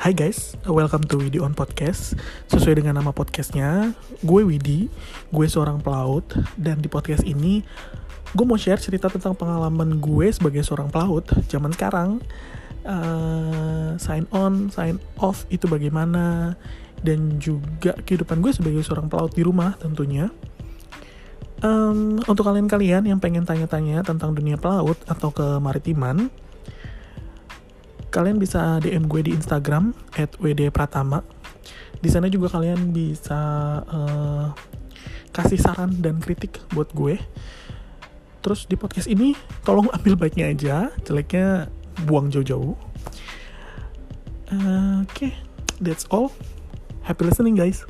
Hai guys, welcome to Widi on Podcast. Sesuai dengan nama podcastnya, gue Widi, gue seorang pelaut, dan di podcast ini gue mau share cerita tentang pengalaman gue sebagai seorang pelaut zaman sekarang. Uh, sign on, sign off itu bagaimana, dan juga kehidupan gue sebagai seorang pelaut di rumah tentunya. Um, untuk kalian-kalian yang pengen tanya-tanya tentang dunia pelaut atau kemaritiman, kalian bisa DM gue di Instagram @wdpratama. Di sana juga kalian bisa uh, kasih saran dan kritik buat gue. Terus di podcast ini tolong ambil baiknya aja, jeleknya buang jauh-jauh. Uh, Oke, okay, that's all. Happy listening guys.